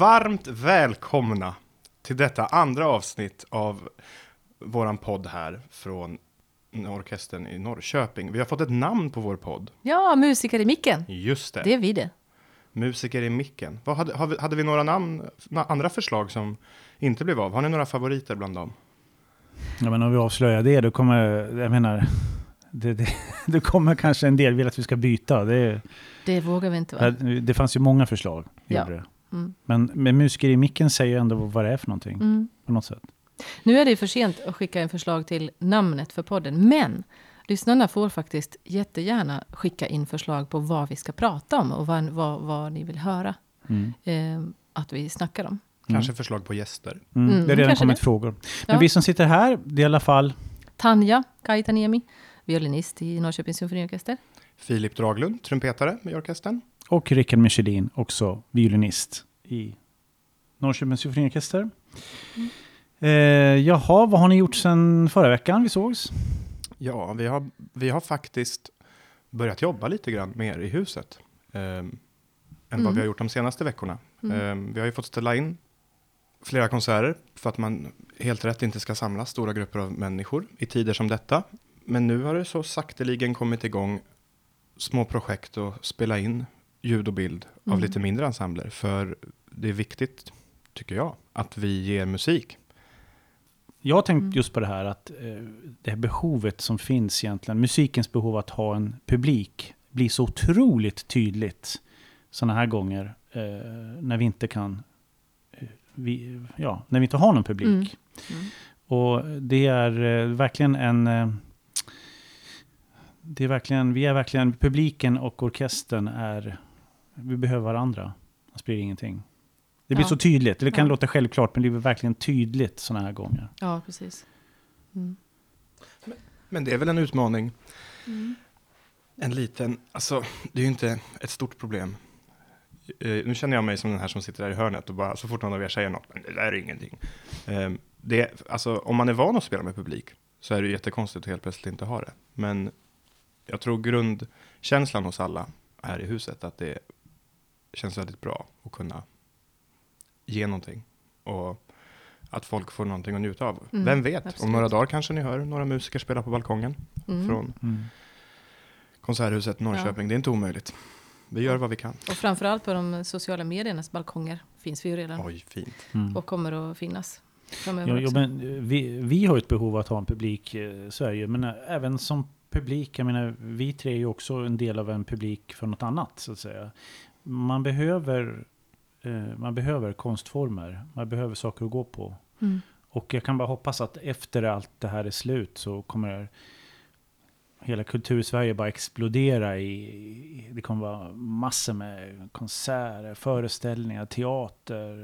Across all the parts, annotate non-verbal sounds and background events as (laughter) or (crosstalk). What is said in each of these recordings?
varmt välkomna till detta andra avsnitt av våran podd här från orkestern i Norrköping. Vi har fått ett namn på vår podd. Ja, musiker i micken. Just det. Det är vi det. Musiker i micken. Vad hade, har vi- hade vi några namn, na- andra förslag som inte blev av? Har ni några favoriter bland dem? Ja, men om vi avslöjar det, då kommer, jag menar, det, det, (laughs) då kommer kanske en del vilja att vi ska byta. Det, Det vågar vi inte va? det fanns ju många förslag. Ja. gjorde det. Mm. Men med musiker i micken säger ändå vad det är för någonting. Mm. På något sätt. Nu är det för sent att skicka en förslag till namnet för podden. Men lyssnarna får faktiskt jättegärna skicka in förslag på vad vi ska prata om och vad, vad, vad ni vill höra Mm. eh, att vi snackar om. Kanske förslag på gäster? Mm. Mm, det har redan kanske kommit det. frågor. Men Ja. vi som sitter här, det är i alla fall Tanja Kaitaniemi, violinist i Norrköpings symfoniorkester. Filip Draglund, trumpetare i orkestern. Och Rickard Michelin, också violinist i Norrköpings symfoniorkester. Eh, jaha, vad har ni gjort sedan förra veckan vi sågs? Ja, vi har, vi har faktiskt börjat jobba lite grann mer i huset. ehm, än vad Mm. vi har gjort de senaste veckorna. Mm. Ehm, vi har ju fått ställa in flera konserter för att man helt rätt inte ska samla stora grupper av människor i tider som detta. Men nu har det så sakteligen kommit igång små projekt och spela in ljud och bild av Mm. lite mindre ensembler. För det är viktigt, tycker jag, att vi ger musik. Jag har tänkt Mm. just på det här att eh, det här behovet som finns egentligen, musikens behov att ha en publik, blir så otroligt tydligt sådana här gånger eh, när vi inte kan, eh, vi, ja, när vi inte har någon publik. Mm. Mm. Och det är verkligen en, det är verkligen, vi är verkligen, publiken och orkestern är, vi behöver varandra. Annars blir det ingenting. Det blir Ja. så tydligt, det kan Ja. låta självklart, men det blir verkligen tydligt sådana här gånger. Ja, precis. Mm. Men det är väl en utmaning. Mm. En liten, alltså det är ju inte ett stort problem. Eh, nu känner jag mig som den här som sitter där i hörnet och bara så fort någon av er säger något, men det där är ingenting. Eh, det, alltså, om man är van att spela med publik så är det ju jättekonstigt att helt plötsligt inte ha det. Men jag tror grundkänslan hos alla här i huset att det känns väldigt bra att kunna ge någonting. Och att folk får någonting att njuta av. Mm, Vem vet, om absolut. några dagar kanske ni hör några musiker spela på balkongen Mm. från Mm. Konserthuset Norrköping. Det är inte omöjligt. Vi gör vad vi kan. Och framförallt på de sociala mediernas balkonger finns vi ju redan. Oj, fint. Mm. Och kommer att finnas Ja, ja, också. men vi, vi har ju ett behov av att ha en publik, eh, ju. Men eh, även som publik, jag menar, vi tre är ju också en del av en publik för något annat, så att säga. Man behöver, eh, man behöver konstformer, man behöver saker att gå på. Mm. Och jag kan bara hoppas att efter allt det här är slut så kommer hela kultursverige bara explodera i, det kommer vara massor med konserter, föreställningar, teater,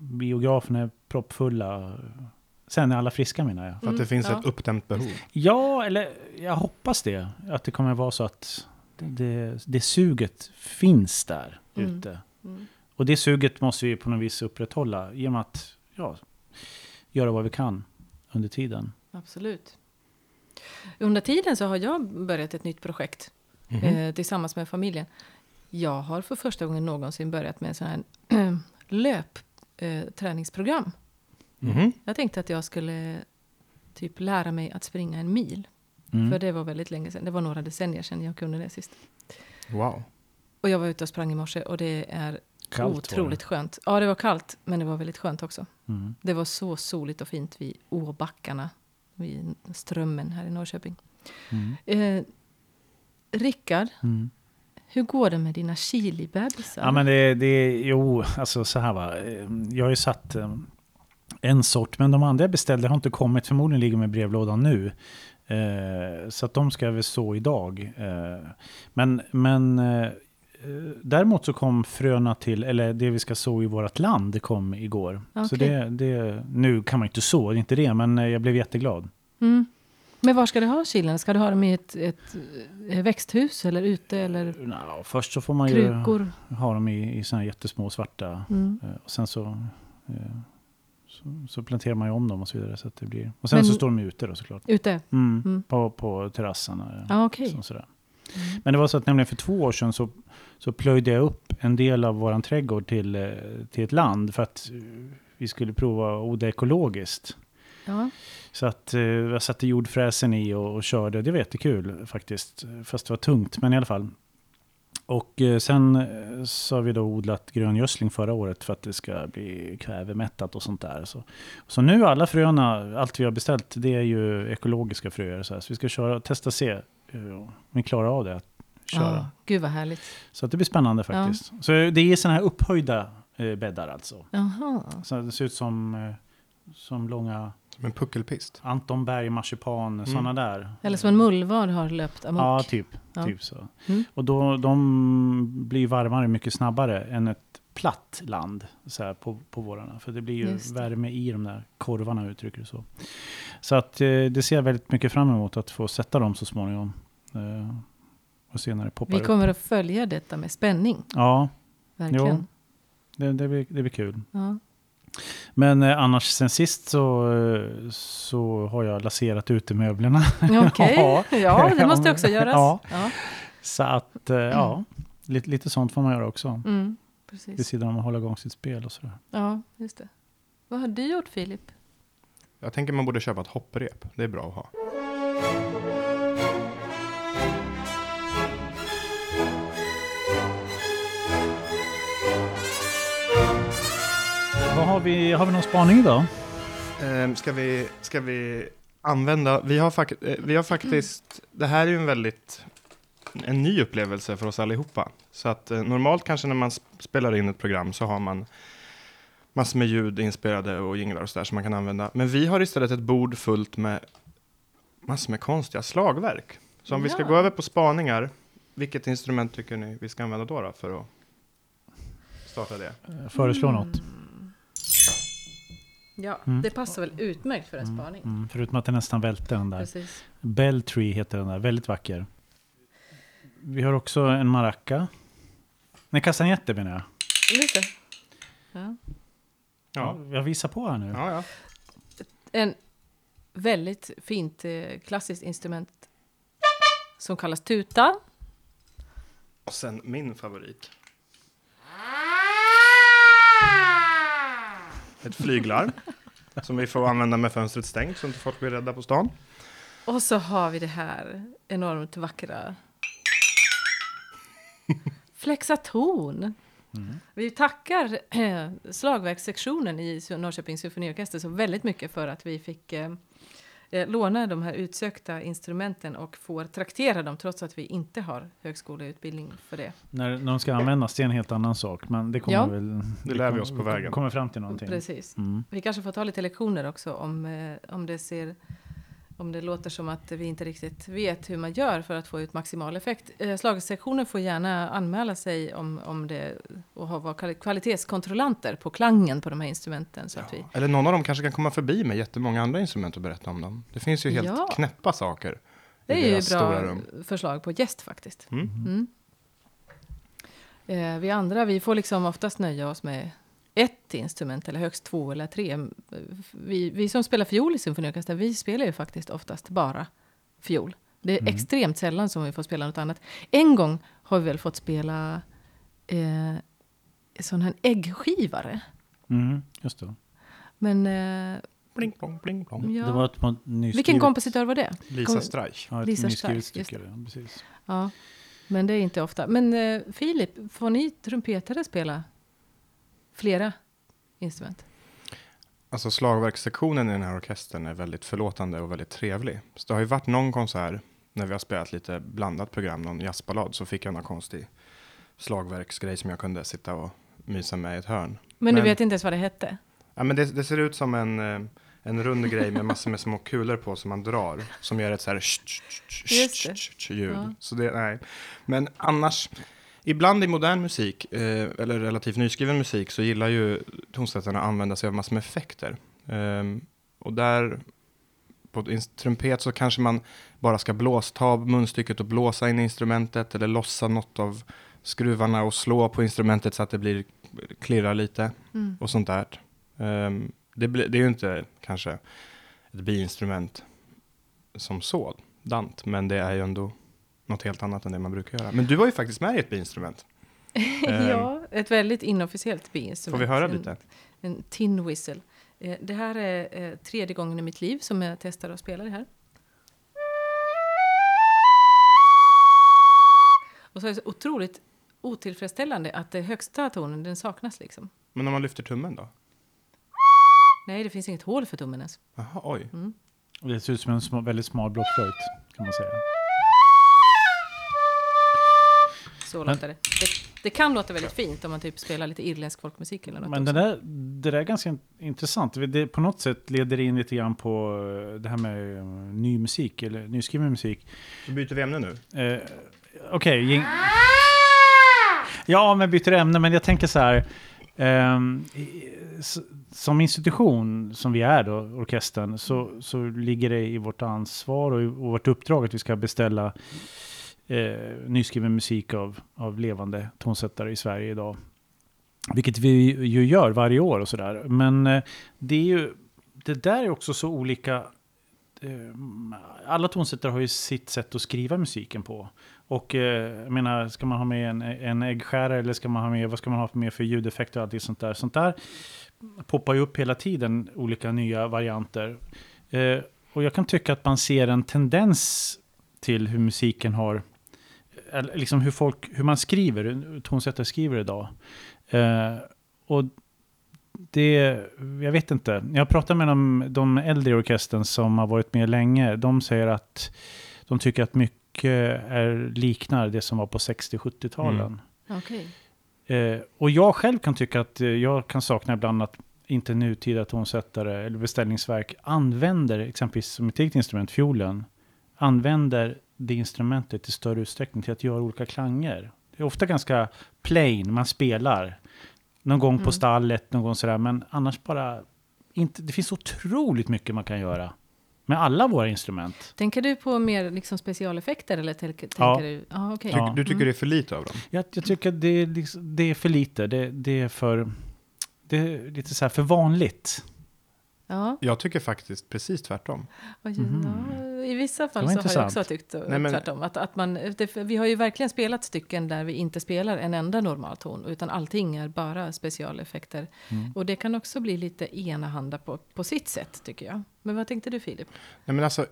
biograferna är proppfulla. Sen är alla friska menar jag. För att det Mm, finns ja. ett uppdämt behov. Ja, eller jag hoppas det. Att det kommer vara så att det, det, det suget finns där Mm. ute. Mm. Och det suget måste vi på något vis upprätthålla genom att ja, göra vad vi kan under tiden. Absolut. Under tiden så har jag börjat ett nytt projekt Mhm. eh, tillsammans med familjen. Jag har för första gången någonsin börjat med en sån här (clears throat) löpträningsprogram. Eh, träningsprogram. Mhm. jag tänkte att jag skulle typ lära mig att springa en mil. Mm. För det var väldigt länge sedan. Det var några decennier sedan jag kunde det sist. Wow. Och jag var ute och sprang i morse och det är Kallt otroligt skönt. Ja, det var kallt, men det var väldigt skönt också. det. Mm. Det var så soligt och fint vid Åbackarna, vid Strömmen här i Norrköping. Mm. Eh, Rickard, Mm. hur går det med dina chilibebisar? Ja men det, det, jo, alltså så här va. Eh, Jag har ju satt eh, en sort, men de andra jag beställde har inte kommit. Förmodligen ligger de i brevlådan nu. Eh, så att de ska jag väl så idag. Eh, men men eh, däremot så kom fröna till, eller det vi ska så i vårt land, det kom igår. Så Okej. det, det, nu kan man inte så, det är inte det, men eh, jag blev jätteglad. Mm. Men var ska du ha chilen? Ska du ha dem i ett, ett, eh, växthus eller ute eller Nå, först så får man ju krukor? ha dem i, i såna här jättesmå svarta Mm. Eh, Och sen så, eh, så, så planterar man ju om dem och så vidare. Så att det blir, och sen Men- så står de ute då såklart. Ute? Mm, Mm. På, på terrasserna. Ja, okej. Så, sådär. Men det var så att nämligen för två år sedan så, så plöjde jag upp en del av våran trädgård till, eh, till ett land för att eh, vi skulle prova att odla ekologiskt. Ja. Så att eh, jag satte jordfräsen i och, och körde. Det var jättekul faktiskt. Fast det var tungt, men i alla fall. Och sen så har vi då odlat gröngödsling förra året för att det ska bli kvävemättat och sånt där. Så, så nu alla fröna, allt vi har beställt, det är ju ekologiska fröer. Så, här. så vi ska köra, testa se eh, om vi klarar av det. Att köra. ja. Gud vad härligt. Så att det blir spännande faktiskt. Så det är sådana här upphöjda eh, bäddar alltså. Jaha. Så det ser ut som, eh, som långa Som en puckelpist. Anton Berg marsipan, sådana där. Eller som en mullvad har löpt amok. Ja, typ. Ja. typ så. Mm. Och då, de blir varmare mycket snabbare än ett platt land så här, på, på vårarna. För det blir ju det. värme i de där korvarna, uttrycker det så. Så att eh, det ser jag väldigt mycket fram emot att få sätta dem så småningom. Eh, och se när det poppar Vi upp. kommer att följa detta med spänning. Ja, Verkligen. det, det, blir, det blir kul. Ja. Men eh, annars sen sist så, eh, så har jag laserat ute möblerna. (laughs) Okej, Ja. ja det måste också göras. Ja. Ja. Så att, eh, ja, lite, lite sånt får man göra också. Mm, Vid precis. sidan om att hålla igång sitt spel och sådär. Ja, just det. Vad har du gjort Filip? Jag tänker man borde köpa ett hopprep. Det är bra att ha. Vad har vi, har vi någon spaning idag? Ehm, ska, vi, ska vi använda, vi har, fak, eh, vi har faktiskt, det här är ju en väldigt, en ny upplevelse för oss allihopa. Så att eh, normalt kanske när man sp- spelar in ett program så har man massor med ljud inspelade och jinglar och sådär som man kan använda. Men vi har istället ett bord fullt med massor med konstiga slagverk. Så om vi ska Ja. gå över på spaningar, vilket instrument tycker ni vi ska använda då, då för att starta det? Eh, Föreslå något. Ja, Mm. det passar väl utmärkt för en spaning. Mm, förutom att det nästan välte den där. Precis. Belltree heter den där, väldigt vacker. Vi har också en maraca. Nej, kastanjetter menar jag. Lite. Ja. Ja, Jag visar på här nu. ja, ja. En väldigt fint eh, klassiskt instrument som kallas tuta. Och sen min favorit. Ett flyglarm. (laughs) som vi får använda med fönstret stängt så inte folk blir rädda på stan. Och så har vi det här enormt vackra Flexaton. Vi tackar eh, slagverkssektionen i Norrköpings symfoniorkester så väldigt mycket för att vi fick eh, eh, låna de här utsökta instrumenten och får traktera dem trots att vi inte har högskoleutbildning för det. När, när de ska användas, det är en helt annan sak. Men det kommer Ja. väl... Det lär vi oss på vägen. kommer fram till någonting. Precis. Mm. Vi kanske får ta lite lektioner också om, eh, om det ser om det låter som att vi inte riktigt vet hur man gör för att få ut maximal effekt. Eh, slagsektionen får gärna anmäla sig om, om det och ha, vara kvali- kvalitetskontrollanter på klangen på de här instrumenten. Så att vi, Eller någon av dem kanske kan komma förbi med jättemånga andra instrument och berätta om dem. Det finns ju helt Ja. knäppa saker. det är ju bra förslag på gäst faktiskt. Mm. Mm. Eh, vi andra, vi får liksom oftast nöja oss med ett instrument eller högst två eller tre. Vi, vi som spelar fiol i symfoniorkestern, vi spelar ju faktiskt oftast bara fiol. Det är Mm. extremt sällan som vi får spela något annat. En gång har vi väl fått spela eh, sån här äggskivare. Mm, just det. Men eh, Bling, plong, bling, plong. ja. Det var ett nyskrivet... vilken kompositör var det? Lisa Streich. Ja, ett Lisa nyskrivet stycke. ja, Precis. Ja, men det är inte ofta. Men eh, Filip, får ni trumpetare spela flera instrument? Alltså slagverkssektionen i den här orkestern är väldigt förlåtande och väldigt trevlig. Så det har ju varit någon konsert när vi har spelat lite blandat program, någon jazzballad, så fick jag någon konstig slagverksgrej som jag kunde sitta och mysa med i ett hörn. Men, du Men- vet inte ens vad det hette? Ja, men det, det ser ut som en, eh, en rund grej med massor med små kulor på som man drar, som gör ett så här sh- sh- sh- ljud. Ja. Så det, nej. Men annars, ibland i modern musik, eh, eller relativt nyskriven musik, så gillar ju tonsättarna att använda sig av massor med effekter. Ehm, och där, på trumpet så kanske man bara ska blåsa, ta munstycket och blåsa in i instrumentet, eller lossa något av skruvarna och slå på instrumentet så att det blir, klirrar lite Mm. och sånt där. Ehm, det, det är ju inte kanske ett biinstrument som sådant, men det är ju ändå något helt annat än det man brukar göra. Men du var ju faktiskt med i ett biinstrument. (laughs) Ehm, ja, ett väldigt inofficiellt biinstrument. Får vi höra En- lite? En tin whistle. Eh, Det här är eh, tredje gången i mitt liv som jag testar att spela det här. Och så är det så otroligt otillfredsställande att det högsta tonen, den saknas liksom. Men om man lyfter tummen då? Nej, det finns inget hål för tummen ens. Jaha, oj. Och Det ser ut som en sma, väldigt smal blockflöjt kan man säga. Så Men- låter det. det. Det kan låta väldigt fint om man typ spelar lite irländsk folkmusik eller något. Men det där, det där är ganska in- intressant. Det på något sätt leder in lite grann på eh, det här med eh, ny musik, eller nyskriven musik. Då byter vi ämne nu. Eh, Okej. ging- Ja, men byter ämne, men jag tänker så här. i- s- som institution som vi är då, orkestern, så, så ligger det i vårt ansvar och i vårt uppdrag att vi ska beställa eh, nyskriven musik av, av levande tonsättare i Sverige idag. Vilket vi ju gör varje år och sådär. Men eh, det är ju, det där är också så olika. Eh, alla tonsättare har ju sitt sätt att skriva musiken på. Och eh, jag menar, ska man ha med en, en äggskärare eller ska man ha med, vad ska man ha med för ljudeffekter och allt sånt där. Sånt där poppar ju upp hela tiden, olika nya varianter. Eh, och jag kan tycka att man ser en tendens till hur musiken har, liksom hur folk, hur man skriver, tonsättare skriver idag. Eh, och det, jag vet inte. Jag pratar med de, de äldre i orkestern som har varit med länge. De säger att de tycker att mycket är, liknar det som var på 60-70-talen. Okej. Eh, och jag själv kan tycka att eh, jag kan sakna ibland att inte nutida tonsättare eller beställningsverk använder exempelvis som ett eget instrument, fiolen, använder det instrumentet i större utsträckning till att göra olika klanger. Det är ofta ganska plain, man spelar någon gång på Mm. stallet, någon gång sådär, men annars bara inte, det finns otroligt mycket man kan göra med alla våra instrument. Tänker du på mer liksom specialeffekter eller tänker, Ja. du? Ah. Tyck, Ja. Du tycker det är för lite av dem? Jag, jag tycker att det är, liksom, det är för lite, det, det är för, det är lite så här för vanligt. Ja, Jag tycker faktiskt precis tvärtom. oj, ja, i vissa fall så var har jag intressant. också tyckt eh, Nej, men- tvärtom. Att, att man, det, vi har ju verkligen spelat stycken där vi inte spelar en enda normalton, utan allting är bara specialeffekter. Mm. Och det kan också bli lite enahanda på, på sitt sätt, tycker jag. Men vad tänkte du, Filip? Nej, men alltså,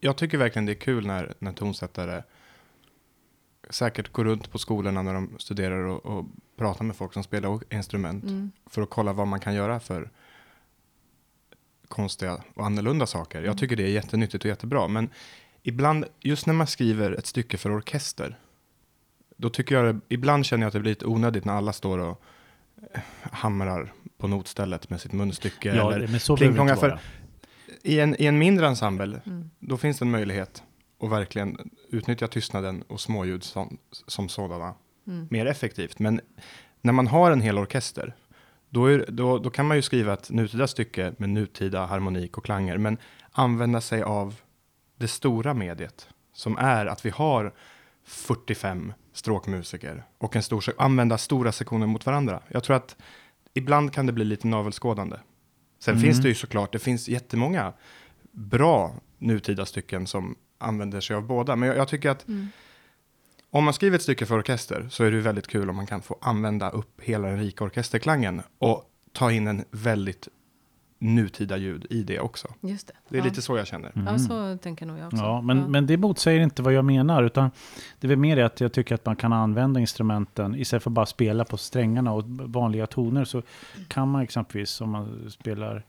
jag tycker verkligen det är kul när, när tonsättare säkert går runt på skolorna när de studerar och, och pratar med folk som spelar instrument Mm. för att kolla vad man kan göra för konstiga och annorlunda saker. Jag tycker det är jättenyttigt och jättebra, men ibland, just när man skriver ett stycke för orkester, då tycker jag, ibland känner jag att det blir lite onödigt när alla står och eh, hamrar på notstället med sitt munstycke. Ja, eller men så plingplongar för- i en, I en mindre ensemble, Mm. då finns det en möjlighet att verkligen utnyttja tystnaden och småljud som, som sådana Mm. mer effektivt. Men när man har en hel orkester, då, är, då, då kan man ju skriva ett nutida stycke med nutida harmonik och klanger, men använda sig av det stora mediet, som är att vi har 45 stråkmusiker och en stor, använda stora sektioner mot varandra. Jag tror att ibland kan det bli lite navelskådande. Sen Mm. finns det ju såklart, det finns jättemånga bra nutida stycken som använder sig av båda, men jag, jag tycker att Mm. Om man skriver ett stycke för orkester så är det ju väldigt kul om man kan få använda upp hela den rika orkesterklangen och ta in en väldigt nutida ljud i det också. Just det. Det är ja. lite så jag känner. Ja, Mm. så tänker nog jag också. Ja, men, Ja. men det motsäger inte vad jag menar, utan det är väl mer det att jag tycker att man kan använda instrumenten istället för att bara spela på strängarna och vanliga toner så kan man exempelvis om man spelar,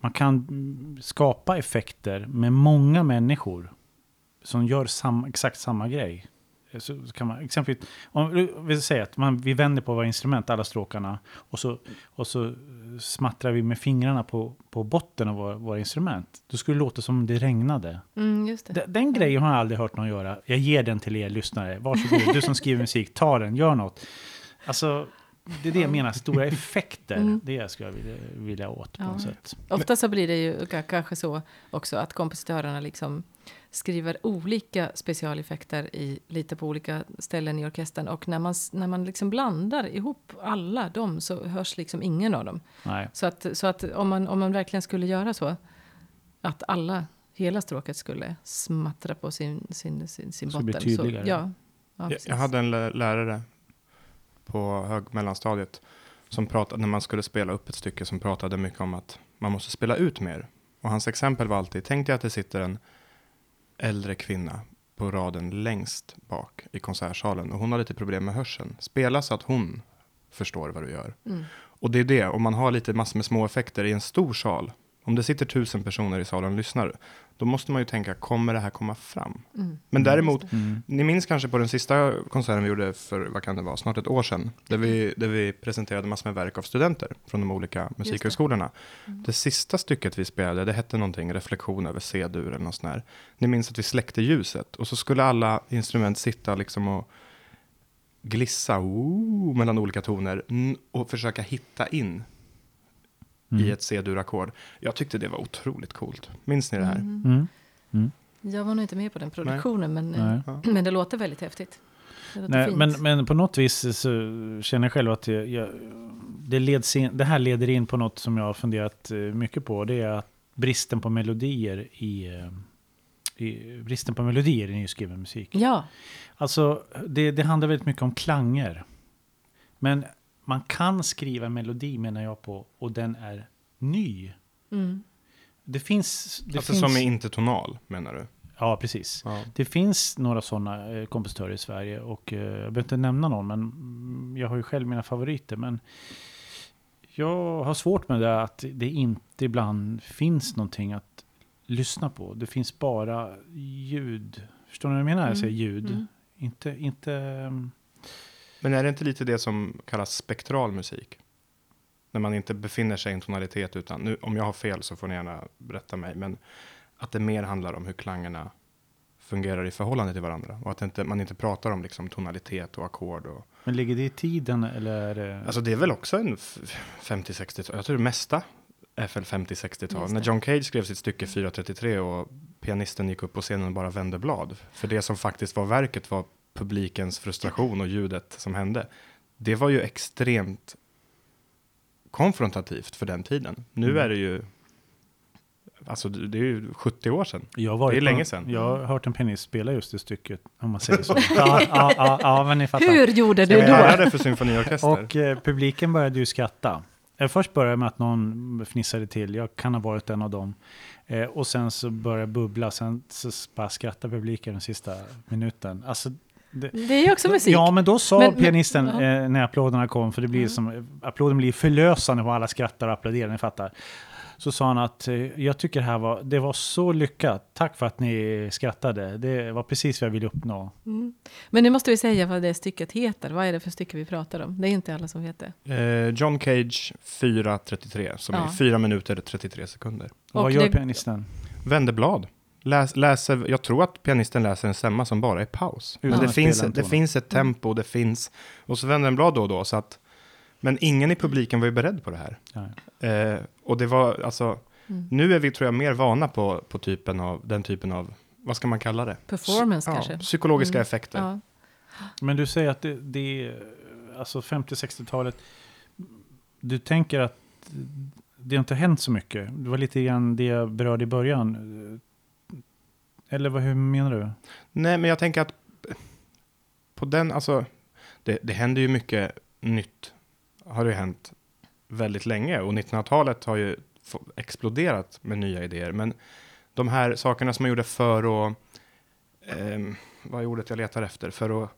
man kan skapa effekter med många människor som gör sam, exakt samma grej. Så så kan man, exempelvis, om vi säger att man, vi vänder på våra instrument, alla stråkarna, och så, och så smattrar vi med fingrarna på, på botten av våra, våra instrument. Då skulle det låta som om det regnade. Mm, det. Den, den grejen har jag aldrig hört någon göra. Jag ger den till er lyssnare. Varsågod, du som skriver musik, ta den, gör något. Alltså, det är det jag menar, stora effekter. Mm. Det skulle jag vilja, vilja åt på Ja. något sätt. Ofta så blir det ju ka- kanske så också att kompositörerna liksom skriver olika specialeffekter i, lite på olika ställen i orkestern. Och när man, när man liksom blandar ihop alla dem så hörs liksom ingen av dem. Nej. Så att, så att om, man, om man verkligen skulle göra så, att alla hela stråket skulle smattra på sin, sin, sin, sin Så det botten. blir tydligare. ja, ja, Jag, jag hade en lä- lärare på hög mellanstadiet som pratade, när man skulle spela upp ett stycke, som pratade mycket om att man måste spela ut mer. Och hans exempel var alltid, tänk dig att det sitter en äldre kvinna på raden längst bak i konsertsalen och hon har lite problem med hörseln. Spela så att hon förstår vad du gör. Mm. Och det är det, om man har lite massor med små effekter i en stor sal, om det sitter tusen personer i salen och lyssnar, då måste man ju tänka, kommer det här komma fram? Mm. Men däremot, Just det. Mm. ni minns kanske på den sista konserten vi gjorde för, vad kan det vara, snart ett år sedan, där vi, där vi presenterade massor med verk av studenter från de olika musikhögskolorna. Det. Mm. sista stycket vi spelade, det hette någonting, reflektion över C-dur eller något sånt där. Ni minns att vi släckte ljuset och så skulle alla instrument sitta liksom och glissa ooh, mellan olika toner och försöka hitta in Mm. i ett C-dur-ackord. Jag tyckte det var otroligt coolt. Minns ni det här? Mm. Mm. Jag var nog inte med på den produktionen, men, Nej. Men det låter väldigt häftigt. Låter Nej, men, men på något vis så känner jag själv att jag, jag, det, leds in, det här leder in på något som jag har funderat eh, mycket på. Det är att bristen på melodier i, eh, i, bristen på melodier i nyskriven musik. Ja, Alltså, det, det handlar väldigt mycket om klanger. Men man kan skriva en melodi menar jag på, och den är ny. mm. Det finns... Det alltså finns som är inte tonal, menar du? Ja, precis. Ja. Det finns några sådana eh, kompositörer i Sverige och eh, jag behöver inte nämna någon, men mm, jag har ju själv mina favoriter. Men jag har svårt med det att det inte ibland finns någonting att lyssna på. Det finns bara ljud. Förstår ni vad jag menar? när Jag säger Mm, ljud. mm. Inte, inte... Men är det inte lite det som kallas spektral musik? När man inte befinner sig i en tonalitet utan, nu, om jag har fel så får ni gärna berätta mig, men att det mer handlar om hur klangerna fungerar i förhållande till varandra och att inte, man inte pratar om liksom tonalitet och ackord. Och, Men ligger det i tiden eller det... alltså det är väl också en f- 50-60-tal, jag tror det mesta är väl 50-60-tal. Just När. John Cage skrev sitt stycke 433 och pianisten gick upp på scenen och bara vände blad. För det som faktiskt var verket var publikens frustration och ljudet som hände. Det var ju extremt konfrontativt för den tiden. Nu Mm. är det ju, alltså det är ju 70 år sedan. Jag det är på- länge sedan. Jag har hört en pianist spela just det stycket, om man säger så. (laughs) ja, ja, ja, ja, men ni fattar. Hur gjorde du då? höra det för symfoniorkester? Och eh, publiken började ju skratta. Eh, först började med att någon fnissade till, jag kan ha varit en av dem. Eh, och sen så började bubbla, sen så bara skrattade publiken den sista minuten. Alltså, det, Det är också musik. Ja, men då sa Men- men- pianisten ja. eh, när applåderna kom, för det blir Mm. som, applåden blir förlösande och alla skrattar och applåderar, ni fattar. Så sa han att eh, jag tycker det här var, det var så lyckat, tack för att ni skrattade. Det var precis vad jag ville uppnå. Mm. Men nu måste vi säga vad det stycket heter. Vad är det för stycke vi pratar om? Det är inte alla som vet det. Eh, John Cage 4.33, som Ja. är 4 minuter och 33 sekunder. Och, Och vad gör det- pianisten? Vänder blad. Läs, läser, jag tror att pianisten läser en stämma som bara är paus. Men det, finns, det finns ett tempo, det finns... Och så vänder en blad då och då. Så att, men ingen i publiken var ju beredd på det här. Eh, och det var, alltså, Mm. nu är vi tror jag mer vana på, på typen av, den typen av, vad ska man kalla det? Performance Ja, kanske. psykologiska Mm. effekter. Ja. Men du säger att det, det är alltså 50-60-talet. Du tänker att det inte har hänt så mycket. Det var lite grann det jag berörde i början. Eller vad, hur menar du? Nej, men jag tänker att på den, alltså, det, det händer ju mycket nytt, har det ju hänt väldigt länge. Och 1900-talet har ju exploderat med nya idéer. Men de här sakerna som man gjorde för att, ehm, vad är ordet jag letar efter, för att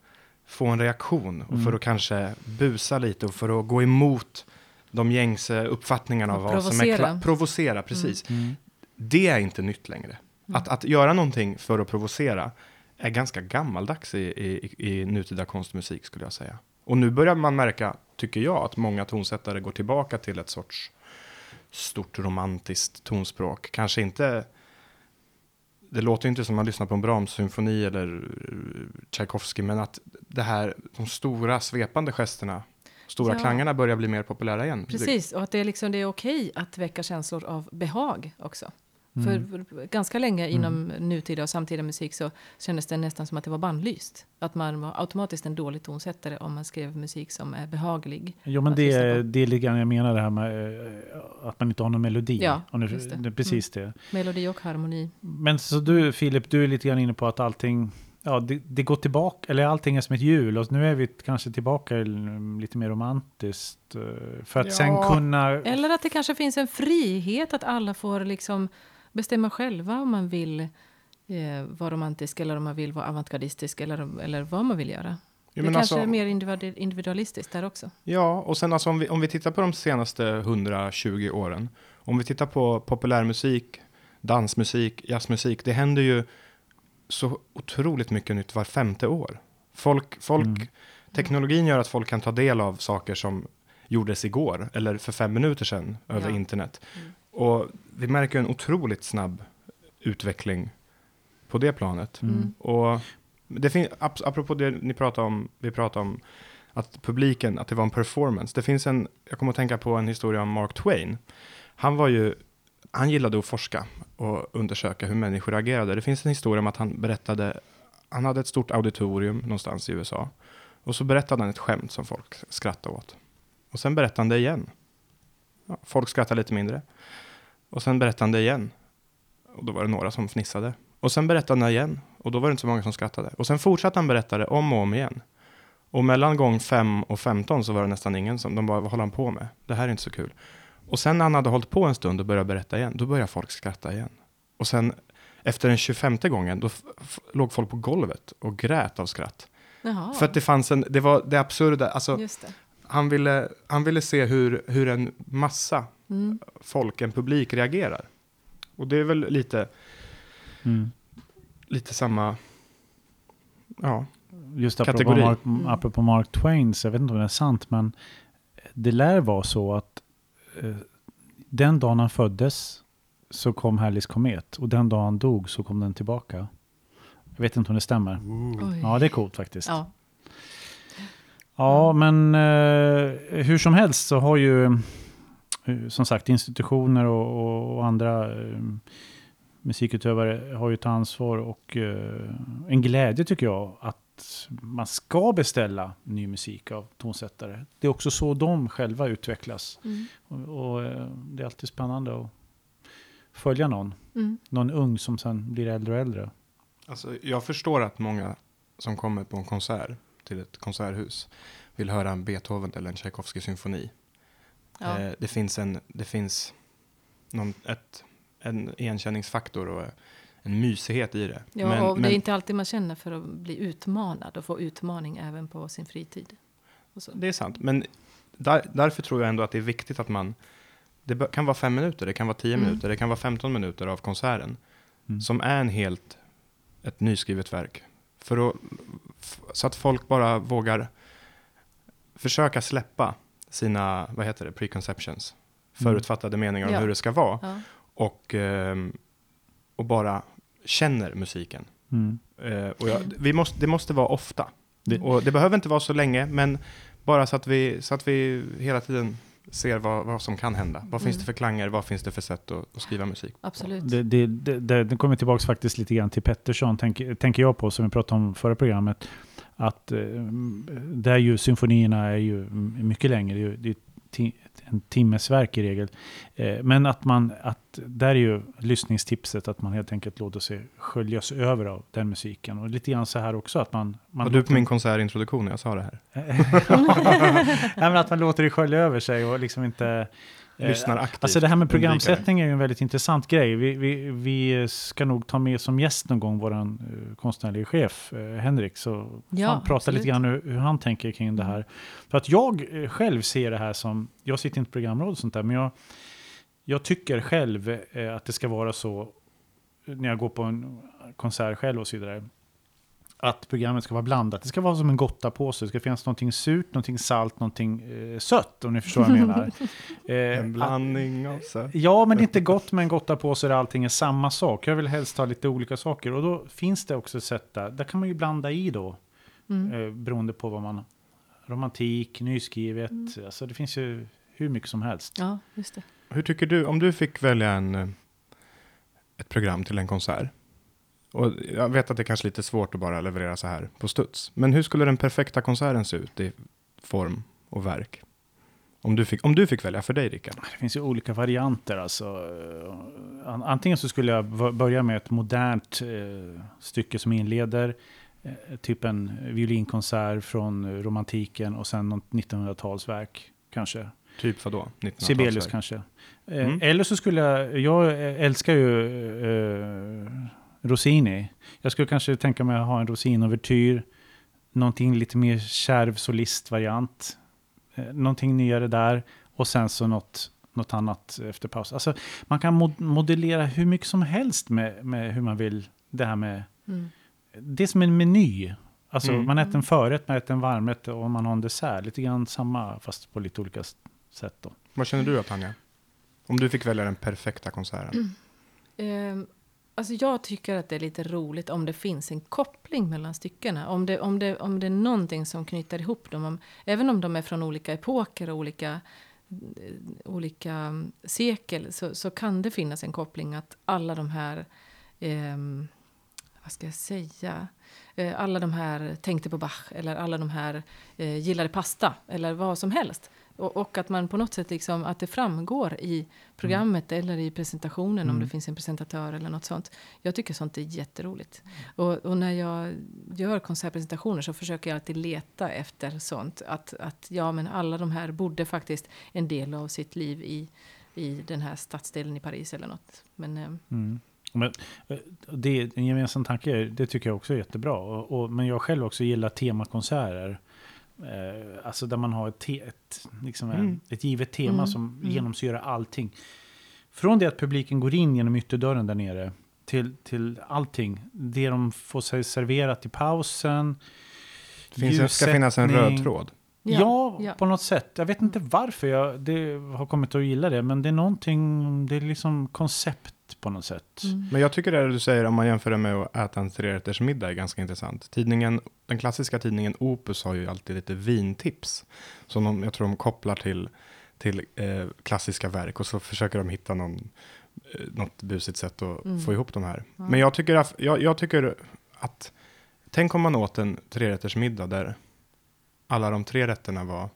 få en reaktion och Mm. för att kanske busa lite och för att gå emot de gängse uppfattningarna av Och vad som är provocera. precis. Mm. Det är inte nytt längre. Mm. Att, att göra någonting för att provocera är ganska gammaldags i, i, i nutida konstmusik skulle jag säga. Och nu börjar man märka, tycker jag, att många tonsättare går tillbaka till ett sorts stort romantiskt tonspråk. Kanske inte, det låter inte som man lyssnar på en Brahms-symfoni eller eh, Tchaikovsky, men att det här, de stora svepande gesterna, stora Ja. klangarna börjar bli mer populära igen. Precis, och att det är, liksom, det är okej att väcka känslor av behag också. Mm. För ganska länge inom nutida och samtida musik så kändes det nästan som att det var bannlyst. Att man var automatiskt en dålig tonsättare om man skrev musik som är behaglig. Jo, men det, är- det är lite grann jag menar det här med eh, att man inte har någon melodi. Ja, nu, just det. det. är Precis det. Melodi och harmoni. Men så du Filip, du är lite grann inne på att allting, ja det, det går tillbaka, eller allting är som ett hjul och nu är vi kanske tillbaka i mm, lite mer romantiskt. eh, För att Ja. sen kunna... Eller att det kanske finns en frihet att alla får liksom bestämma själva om man vill eh, vara romantisk eller om man vill vara avantgardistisk eller, eller vad man vill göra. Jo, det kanske alltså- är mer individu- individualistiskt där också. Ja, och sen alltså om vi, om vi tittar på de senaste 120 åren. Om vi tittar på populärmusik, dansmusik, jazzmusik. Det händer ju så otroligt mycket nytt var femte år. Folk, folk, Mm. Teknologin gör att folk kan ta del av saker som gjordes igår eller för fem minuter sedan över Ja. internet. Mm. Och vi märker en otroligt snabb utveckling på det planet. Mm. Och det finns, ap- apropå det ni pratade om, vi pratade om att publiken, att det var en performance. Det finns en, jag kommer att tänka på en historia om Mark Twain. Han var ju, han gillade att forska och undersöka hur människor agerade. Det finns en historia om att han berättade, han hade ett stort auditorium någonstans i USA. Och så berättade han ett skämt som folk skrattade åt. Och sen berättade han det igen. Ja, folk skrattade lite mindre. Och sen berättade han det igen. Och då var det några som fnissade. Och sen berättade han det igen. Och då var det inte så många som skrattade. Och sen fortsatte han berätta det om och om igen. Och mellan gång 5 och 15 så var det nästan ingen som, de bara, vad håller han på med? Det här är inte så kul. Och sen när han hade hållit på en stund och började berätta igen, då började folk skratta igen. Och sen efter den 25 gången, då låg folk på golvet och grät av skratt. Jaha, För att det fanns en, det var det absurda, alltså det. han ville, han ville se hur, hur en massa Mm. folk, en publik reagerar. Och det är väl lite, Mm. lite samma, ja, Just apropå Kategori. Mark, Mm. apropå Mark Twain, så jag vet inte om det är sant, men det lär vara så att eh, den dagen han föddes så kom Halley's komet och den dagen han dog så kom den tillbaka. Jag vet inte om det stämmer. Oj. Ja, det är coolt faktiskt. Ja, Ja. men eh, hur som helst så har ju som sagt institutioner och, och, och andra eh, musikutövare har ju ett ansvar och eh, en glädje tycker jag att man ska beställa ny musik av tonsättare. Det är också så de själva utvecklas. Mm. Och, och eh, det är alltid spännande att följa någon. Mm. Någon ung som sen blir äldre och äldre. Alltså, jag förstår att många som kommer på en konsert till ett konserthus vill höra en Beethoven eller en Tchaikovsky symfoni. Ja. Eh, det finns, en, det finns någon, ett, en igenkänningsfaktor och en mysighet i det. Ja, Men- och det men- är inte alltid man känner för att bli utmanad och få utmaning även på sin fritid. Och så. Det är sant, men där, därför tror jag ändå att det är viktigt att man, det kan vara fem minuter, det kan vara tio Mm. minuter, det kan vara 15 minuter av konserten, Mm. som är en helt, ett nyskrivet verk. För att, så att folk bara vågar försöka släppa sina, vad heter det, preconceptions, förutfattade meningar om Ja. hur det ska vara, Ja. och, ehm, och bara känner musiken. Mm. Eh, och jag, vi måste, det måste vara ofta. Det- Och det behöver inte vara så länge, men bara så att vi, så att vi hela tiden ser vad, vad som kan hända. Vad finns Mm. det för klanger? Vad finns det för sätt att, att skriva musik? Absolut. Det, det, det, det, det kommer tillbaka faktiskt lite grann till Pettersson, tänker, tänker jag på, som vi pratade om förra programmet. Att eh, där ju symfonierna är ju mycket längre, det är, en timmes verk i regel. Eh, men att man, att där är ju lyssningstipset att man helt enkelt låter sig sköljas över av den musiken. Och lite grann så här också att man... man Var du på min konsertintroduktion när jag sa det här? (laughs) Nej, men att man låter det skölja över sig och liksom inte... eh, Lyssnar aktivt. Alltså det här med programsättning är ju en väldigt intressant grej. Vi, vi, vi ska nog ta med som gäst någon gång vår uh, konstnärliga chef uh, Henrik. Så Ja, prata absolut. lite grann hur, hur han tänker kring det här. För att jag eh, själv ser det här som, jag sitter inte i programråd och sånt där, men jag, jag tycker själv eh, att det ska vara så när jag går på en konsert själv och så vidare. Att programmet ska vara blandat. Det ska vara som en gottapåse. Det ska finnas någonting surt, någonting salt, någonting eh, sött. Om ni förstår vad jag menar. (laughs) Eh, En blandning av så. Ja, men det är inte gott med en gottapåse där allting är samma sak. Jag vill helst ha lite olika saker. Och då finns det också ett sätt där. Där kan man ju blanda i då. Mm. Eh, beroende på vad man... Romantik, nyskrivet. Alltså det finns ju hur mycket som helst. Ja, just det. Hur tycker du, om du fick välja en, eh, ett program till en konsert. Och jag vet att det är kanske är lite svårt att bara leverera så här på studs. Men hur skulle den perfekta konserten se ut i form och verk? Om du fick, om du fick välja för dig, Rickard. Det finns ju olika varianter. Alltså. An- Antingen så skulle jag börja med ett modernt eh, stycke som inleder. Eh, typ en violinkonsert från romantiken och sen något 1900-talsverk kanske. Typ vadå? 1900-talsverk? Sibelius kanske. Eh, Mm. Eller så skulle jag, jag älskar ju eh, Rossini. Jag skulle kanske tänka mig att ha en Rossini-ouvertyr. Någonting lite mer kärv solistvariant. Eh, någonting nyare där. Och sen så något, något annat efter paus. Alltså, man kan mod- modellera hur mycket som helst med, med hur man vill. Det här med, Mm. det är som en meny. Alltså Mm. man äter en förrätt, man äter en varmrätt och man har en dessert. Lite grann samma fast på lite olika sätt då. Vad känner du då, Tanja? Om du fick välja den perfekta konserten. Ehm, alltså jag tycker att det är lite roligt om det finns en koppling mellan styckena. Om det, om det, om det är någonting som knyter ihop dem. Om, även om de är från olika epoker och olika, eh, olika mm, sekel så, så kan det finnas en koppling att alla de här eh, vad ska jag säga? Eh, alla de här tänkte på Bach eller alla de här eh, gillade pasta eller vad som helst. Och, och att man på något sätt liksom, att det framgår i programmet eller i presentationen om Mm. det finns en presentatör eller något sånt. Jag tycker sånt är jätteroligt. Och, och när jag gör konsertpresentationer så försöker jag alltid leta efter sånt. Att, att ja, men alla de här bodde faktiskt en del av sitt liv i, i den här stadsdelen i Paris eller något. Men eh, Mm. Men, eh, det är en gemensam tanke, det tycker jag också är jättebra. Och, och, men jag själv också gillar temakonserter. Eh, alltså där man har ett, te, ett, liksom en, Mm. ett givet tema Mm, som mm. genomsyrar allting. Från det att publiken går in genom ytterdörren där nere till, till allting. Det de får sig serverat i pausen. Det finns, ska finnas en ljussättning. röd tråd. Ja, ja. på något sätt. Jag vet inte varför jag det har kommit att gilla det. Men det är någonting, det är liksom koncept på något sätt. mm. Men jag tycker det du säger om man jämför det med att äta en trerätters middag är ganska intressant. Tidningen, den klassiska tidningen Opus har ju alltid lite vintips. Som de, jag tror de kopplar till, till eh, klassiska verk och så försöker de hitta någon, eh, något busigt sätt att Mm. få ihop de här. Ja. Men jag tycker, att, jag, jag tycker att, tänk om man åt en trerätters middag där alla de tre rätterna var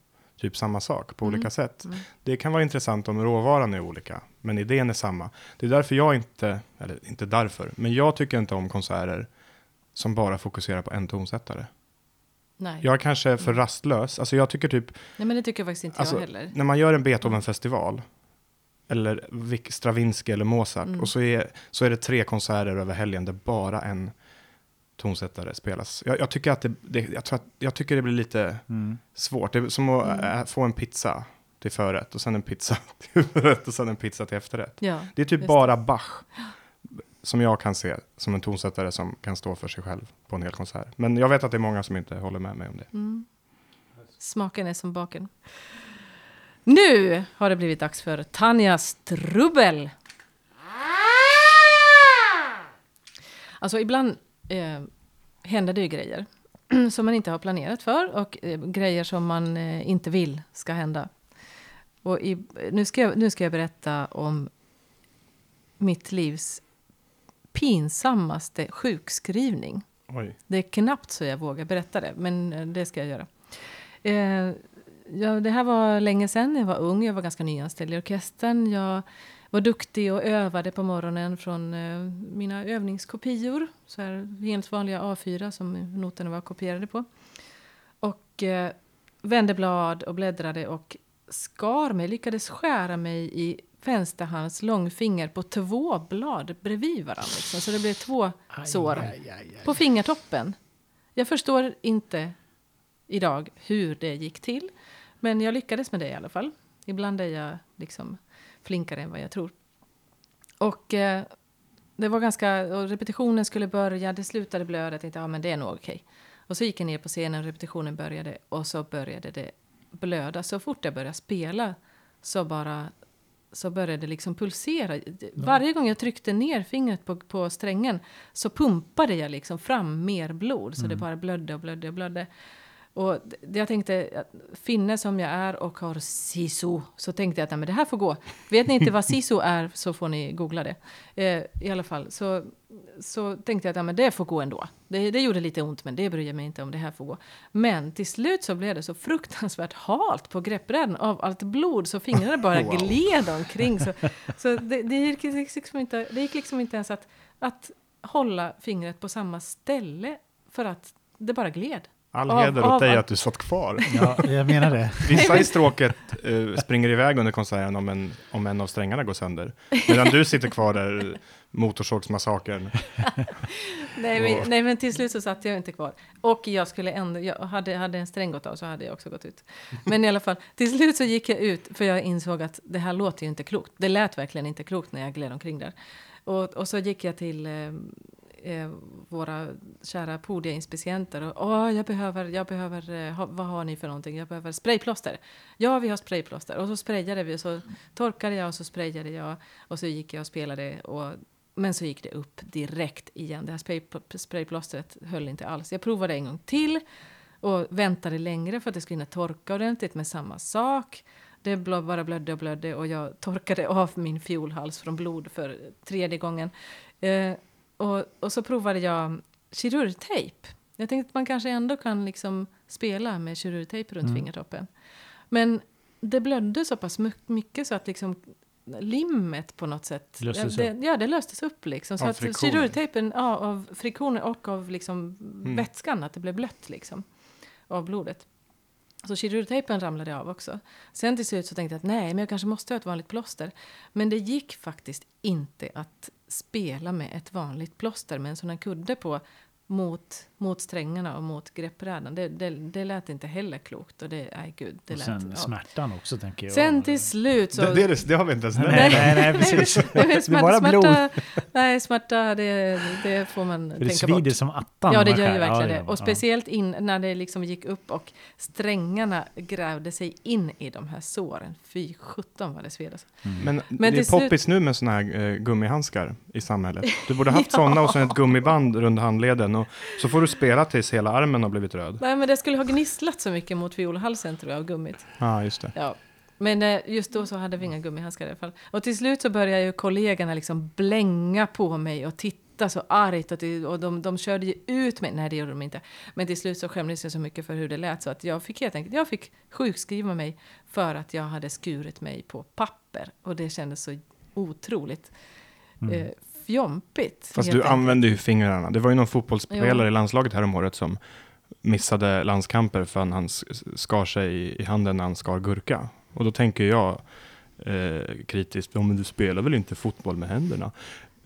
typ samma sak på Mm. olika sätt. Mm. Det kan vara intressant om råvaran är olika, men idén är samma. Det är därför jag inte, eller inte därför, men jag tycker inte om konserter som bara fokuserar på en tonsättare. Nej. Jag är kanske för Mm. rastlös. Alltså jag tycker typ, Nej, men det tycker jag faktiskt inte Alltså, jag heller. när man gör en Beethoven-festival, eller Stravinsky eller Mozart, Mm. och så är, så är det tre konserter över helgen där bara en tonsättare spelas. Jag, jag tycker att det, det, jag, tror att, jag tycker det blir lite Mm. svårt. Det är som att Mm. ä, få en pizza till förrätt och sen en pizza (laughs) till huvudrätt och sen en pizza till efterrätt. Ja, Det är typ bara Bach som jag kan se som en tonsättare som kan stå för sig själv på en hel konsert. Men jag vet att det är många som inte håller med mig om det. Mm. Smaken är som baken. Nu har det blivit dags för Tanjas trubbel. Alltså ibland eh, händer det ju grejer (clears throat) som man inte har planerat för och eh, grejer som man eh, inte vill ska hända. Och i, nu, ska jag, nu ska jag berätta om mitt livs pinsammaste sjukskrivning. Oj. Det är knappt så jag vågar berätta det, men eh, det ska jag göra. Eh, ja, det här var länge sedan, jag var ung, jag var ganska nyanställd i orkestern. Jag var duktig och övade på morgonen från eh, mina övningskopior. Så här helt vanliga A4 som noterna var kopierade på. Och eh, vände blad och bläddrade och skar mig, lyckades skära mig i vänsterhands långfinger på två blad bredvid varandra. Liksom. Så det blev två sår på fingertoppen. Jag förstår inte idag hur det gick till. Men jag lyckades med det i alla fall. Ibland är jag liksom flinkare än vad jag tror. Och eh, det var ganska, repetitionen skulle börja, det slutade blöda. Jag tänkte, ja men det är nog okej. Och så gick jag ner på scenen, repetitionen började och så började det blöda. Så fort jag började spela så bara så började det liksom pulsera. Varje gång jag tryckte ner fingret på, på strängen så pumpade jag liksom fram mer blod. Så det bara blödde och blödde och blödde. Och jag tänkte, finne som jag är och har sisu, så tänkte jag att men det här får gå. Vet ni inte vad sisu är så får ni googla det. Eh, I alla fall, så, så tänkte jag att men det får gå ändå. Det, det gjorde lite ont, men det bryr jag mig inte om, det här får gå. Men till slut så blev det så fruktansvärt halt på greppbrädan av allt blod, så fingrarna bara (laughs) Wow. gled omkring. Så, (laughs) så det, det, gick liksom inte, det gick liksom inte ens att, att hålla fingret på samma ställe, för att det bara gled. All Av- heder åt av dig att du satt kvar. Ja, jag menar det. (laughs) Vissa i stråket eh, springer iväg under konserten om en, om en av strängarna går sönder. Medan du sitter kvar där, Motorsågsmassakern. (laughs) Nej men, nej, men till slut så satt jag inte kvar. Och jag skulle ändå, jag hade, hade en sträng gått av så hade jag också gått ut. Men i alla fall, till slut så gick jag ut för jag insåg att det här låter ju inte klokt. Det lät verkligen inte klokt när jag gled omkring där. Och, och så gick jag till eh, eh, våra kära podiainspicienter och åh, jag behöver, jag behöver, eh, ha, vad har ni för någonting? Jag behöver sprayplåster. Ja, vi har sprayplåster. Och så sprayade vi och så torkade jag och så sprayade jag och så gick jag och spelade och men så gick det upp direkt igen. Det här spray, sprayplåstret höll inte alls. Jag provade en gång till och väntade längre för att det skulle hinna torka ordentligt med samma sak. Det bara blödde och blödde och jag torkade av min fiolhals från blod för tredje gången. Eh, och, och så provade jag kirurgtejp. Jag tänkte att man kanske ändå kan liksom spela med kirurgtejp runt Mm. fingertoppen. Men det blödde så pass my- mycket så att liksom limmet på något sätt... Löstes ja, det, ja, det löstes upp liksom. Så Av att friktionen. kirurgtejpen, ja, av friktionen och av liksom Mm. vätskan, att det blev blött liksom. Av blodet. Alltså, så kirurgtejpen ramlade av också. Sen till slut så tänkte jag att nej, men jag kanske måste ha ett vanligt plåster. Men det gick faktiskt inte att spela med ett vanligt plåster med en sån här kudde på mot, mot strängarna och mot greppbrädan. Det, det, det lät inte heller klokt. Och det, nej gud, det Och lät... sen ja. smärtan också tänker jag. Sen till slut så... Det, det, det har vi inte ens Nej, nämnt. nej, nej, precis. Nej, (laughs) Det är smärta, bara blod. smärta, nej, smärta det, det får man För det tänka svider bort. som attan. Ja, det gör ju verkligen Ja, det. Och speciellt in, när det liksom gick upp och strängarna grävde sig in i de här såren. Fy sjutton vad det sved. Alltså. Mm. Men, Men det är poppis nu med såna här eh, gummihandskar i samhället. Du borde haft (laughs) Ja. sådana och sen ett gummiband runt handleden. Och så får du spela tills hela armen har blivit röd. Nej, men det skulle ha gnisslat så mycket mot fiolhalsen tror jag, av gummit. Ja, just det. Ja. Men eh, just då så hade vi inga gummihandskar i alla fall. Och till slut så började ju kollegorna liksom blänga på mig och titta så argt. Och, till, och de, de körde ju ut mig. Nej, det gjorde de inte. Men till slut så skämdes jag så mycket för hur det lät så att jag fick helt enkelt, jag fick sjukskriva mig för att jag hade skurit mig på papper. Och det kändes så otroligt Mm. eh, fjompigt. Fast du enkelt. använde ju fingrarna. Det var ju någon fotbollsspelare Jo. i landslaget häromåret som missade landskamper för att han skar sig i, i handen när han skar gurka. Och då tänker jag eh, kritiskt, ja men du spelar väl inte fotboll med händerna?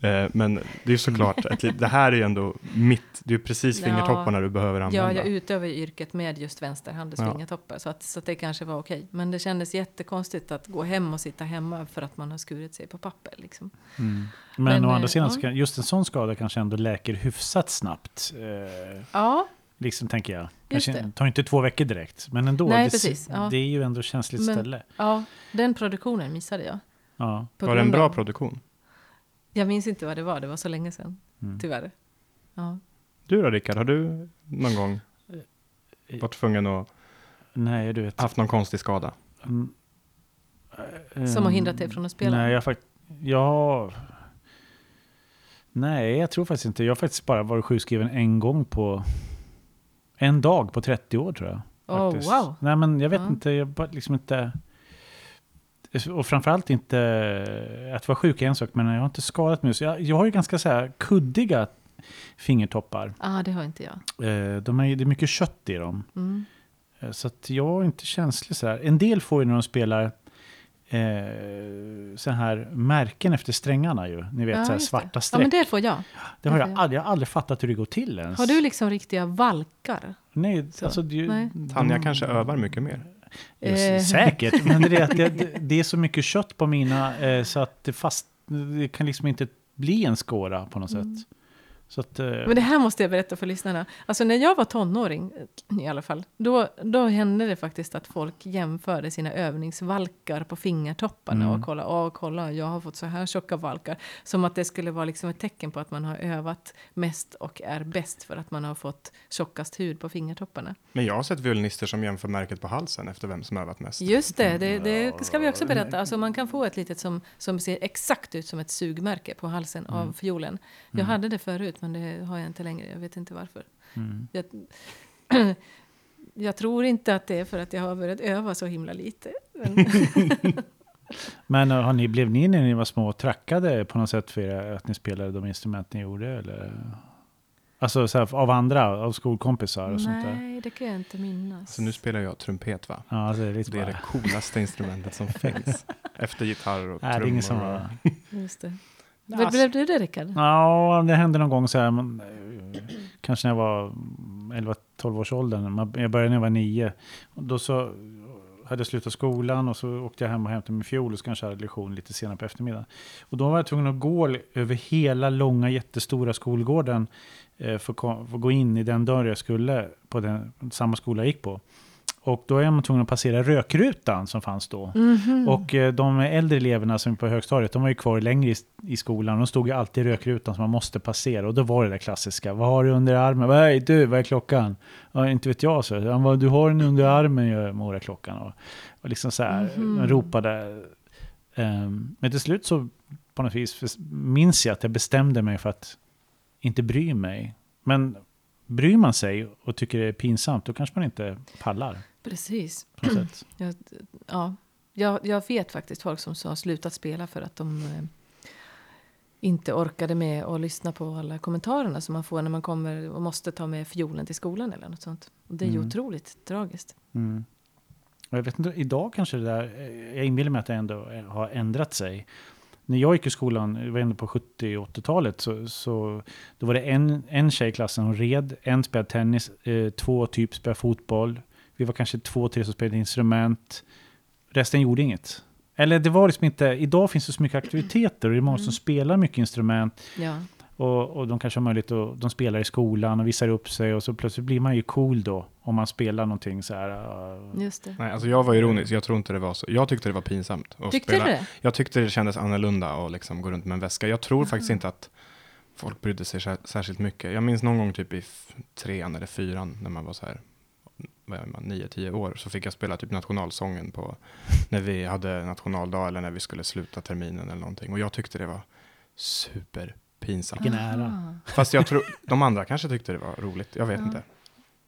Eh, men det är såklart, att det här är ju ändå mitt, det är precis Ja. fingertopparna du behöver Ja, använda. jag utövar ju yrket med just vänsterhandens Ja. fingertoppar. Så, att, så att det kanske var okej. Men det kändes jättekonstigt att gå hem och sitta hemma för att man har skurit sig på papper. Liksom. Mm. Men, Men, å eh, andra sidan, ja. ska, just en sån skada kanske ändå läker hyfsat snabbt. Eh, Ja, liksom tänker jag. Kanske det. tar inte två veckor direkt. Men ändå, Nej, det, precis, ja. det är ju ändå känsligt Men- ställe. ja, den produktionen missade jag. Ja. Var det en bra av- produktion? Jag minns inte vad det var, det var så länge sedan. Mm. Tyvärr. Ja. Du då Rickard, har du någon gång Eh, varit tvungen att Nej, du vet. haft någon konstig skada? Mm. Som har Ehm, hindrat dig från att spela? Nej, jag fakt- ja, Nej, jag tror faktiskt inte. Jag har faktiskt bara varit sjukskriven en gång på en dag på 30 år tror jag. Oh, faktiskt. wow. Nej, men jag vet Ja. inte. Jag bara liksom inte... Och framförallt inte att vara sjuk är en sak, men jag har inte skadat mig. Så jag, jag har ju ganska så här kuddiga fingertoppar. ah, det har inte jag. Eh, De är, det är mycket kött i dem. Mm. Eh, Så att jag är inte känslig så här. En del får ju när de spelar eh, så här märken efter strängarna ju. Ni vet Ja, så här svarta Ja, streck. men det får jag. det har det jag, jag. aldrig, jag har aldrig fattat hur det går till ens. Har du liksom riktiga valkar? Nej, så? alltså, det, Nej. Tanja kanske övar mycket mer. Eh. Säkert, men det är, att det, det, (laughs) det är så mycket kött på mina eh, så att det fast det kan liksom inte bli en skåra på något Mm. sätt. Så att, eh, Men det här måste jag berätta för lyssnarna. Alltså när jag var tonåring i alla fall. Då, då hände det faktiskt att folk jämförde sina övningsvalkar på fingertopparna. Mm. Och kolla, åh kolla jag har fått så här tjocka valkar. Som att det skulle vara liksom ett tecken på att man har övat mest och är bäst. För att man har fått tjockast hud på fingertopparna. Men jag har sett violinister som jämför märket på halsen efter vem som övat mest. Just det, det, det ska vi också berätta. Alltså man kan få ett litet som, som ser exakt ut som ett sugmärke på halsen av fiolen. Jag hade det förut men det har jag inte längre. Jag vet inte varför. mm. Jag, (clears throat) jag tror inte att det är för att jag har börjat öva så himla lite. Men, (laughs) Men eh, har ni, blev ni när ni var små trackade på något sätt för att ni spelade de instrument ni gjorde? Eller? Alltså så här, av andra, av skolkompisar och sånt där? nej, det kan jag inte minnas. Så nu spelar jag trumpet va? Ja, alltså, det är lite Det är bara, det coolaste instrumentet som (laughs) finns. Efter gitarr och Nej, det är trummor. ingen som var... Just det. Alltså- Blev du det, Rickard? Ja, det hände någon gång så här, men, eh, kanske när jag var 11-12 års åldern. Man- Jag började när jag var nio. Och då så hade jag slutat skolan och så åkte jag hem och hämtade min fiol och så kanske jag hade lektion lite senare på eftermiddagen. Och då var jag tvungen att gå över hela långa jättestora skolgården eh, för att gå in i den dörr jag skulle på den, samma skola jag gick på. Och då är man tvungen att passera rökrutan som fanns då. Mhm. Och eh, de äldre eleverna som på högstadiet, de var ju kvar längre i, i skolan. De stod ju alltid i rökrutan som man måste passera. Och då var det det klassiska. Vad har du under armen? Hej du, vad är klockan? Ja, inte vet jag, så. Han du har den under armen, Mora klockan. Och, och liksom så här, Mhm. man ropade. Ehm, men till slut så på något vis minns jag att jag bestämde mig för att inte bry mig. Men bryr man sig och tycker det är pinsamt, då kanske man inte pallar Precis. på något sätt. (clears throat) Jag, ja, jag, jag vet faktiskt folk som har slutat spela för att de eh, inte orkade med att lyssna på alla kommentarerna som man får när man kommer och måste ta med fiolen till skolan eller något sånt. Och det är ju Mm. otroligt tragiskt. Mm. Och jag vet inte, idag kanske det där, eh, jag inbillar mig att det ändå eh, har ändrat sig. När jag gick i skolan, var ändå på 70 och 80-talet, så, så då var det en, en tjej i klassen, hon red, en spelade tennis, eh, två typ spelade fotboll. Vi var kanske två, tre som spelade instrument. Resten gjorde inget. Eller det var liksom inte, idag finns det så mycket aktiviteter och det är många som spelar mycket instrument. Ja, Och, och de kanske har möjlighet att, de spelar i skolan och visar upp sig och så plötsligt blir man ju cool då om man spelar någonting så här. uh, just det. Nej, alltså jag var ironisk. Jag tror inte det var så. Jag tyckte det var pinsamt att Tyckte spela. du det? Jag tyckte det kändes annorlunda att liksom gå runt med en väska. Jag tror faktiskt inte att folk brydde sig sär- särskilt mycket. Jag minns någon gång typ i trean eller fyran när man var så här vad är man, nio, tio år så fick jag spela typ nationalsången på när vi hade nationaldag eller när vi skulle sluta terminen eller någonting. Och jag tyckte det var superpinsamt. Vilken ära. Fast jag tror, de andra kanske tyckte det var roligt. Jag vet Ja. inte.